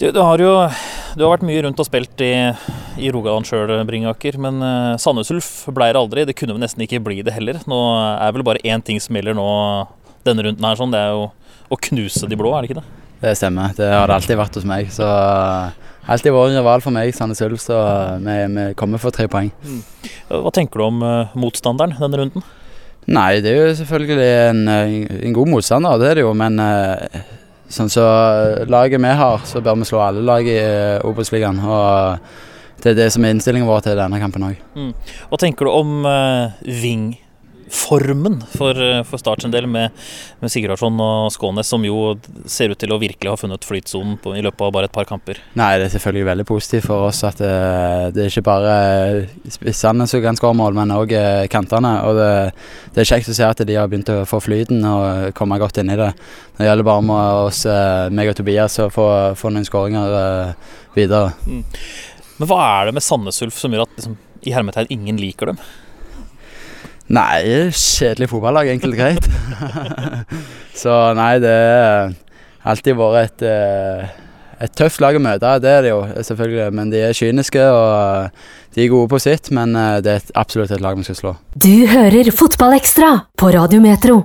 Du, du, har jo du har vært mye rundt og spilt i, i Rogaland sjøl, Bringaker. Men uh, Sandnes Ulf ble det aldri. Det kunne vel nesten ikke bli det heller. Nå er vel bare én ting som gjelder nå denne runden her, sånn. det er jo å knuse de blå, er det ikke det? Det stemmer. Det har det alltid vært hos meg. Så alltid vært en rival for meg, Sandnes Ulf. Så vi, vi, kommer for tre poeng. Mm. Hva tenker du om uh, motstanderen denne runden? Nei, det er jo selvfølgelig en, en god motstander, det er det jo. Men uh, Sånn så eh, laget vi har, så bør vi slå alle lag i uh, Obos-ligaen. Og det er det som er innstillingen vår til denne kampen òg. Mm. Hva tenker du om uh, Ving? Formen for, eh, for Start sin del, med, med Sigurdarsson og Skånes, som jo ser ut til å virkelig ha funnet flytsonen i løpet av bare et par kamper? Nei, det er selvfølgelig veldig positivt for oss at det, eh, det er ikke bare spissene som kan skåre mål, men òg eh, kantene. Og det, det, er kjekt å se at de har begynt å få flyten og komme godt inn i det. Det gjelder bare med oss, meg og Tobias å få, få noen skåringer videre. Mm. Men hva er det med Sandnes Ulf som gjør at liksom, i hermetegn ingen liker dem? Nei, kjedelig fotballag, enkelt og greit. så nei, det har alltid vært et, eh, et tøft lag å møte. Det er det jo, selvfølgelig. Men de er kyniske og de er gode på sitt. Men eh, det er absolutt et lag vi skal slå. Du hører Fotballekstra på Radiometro.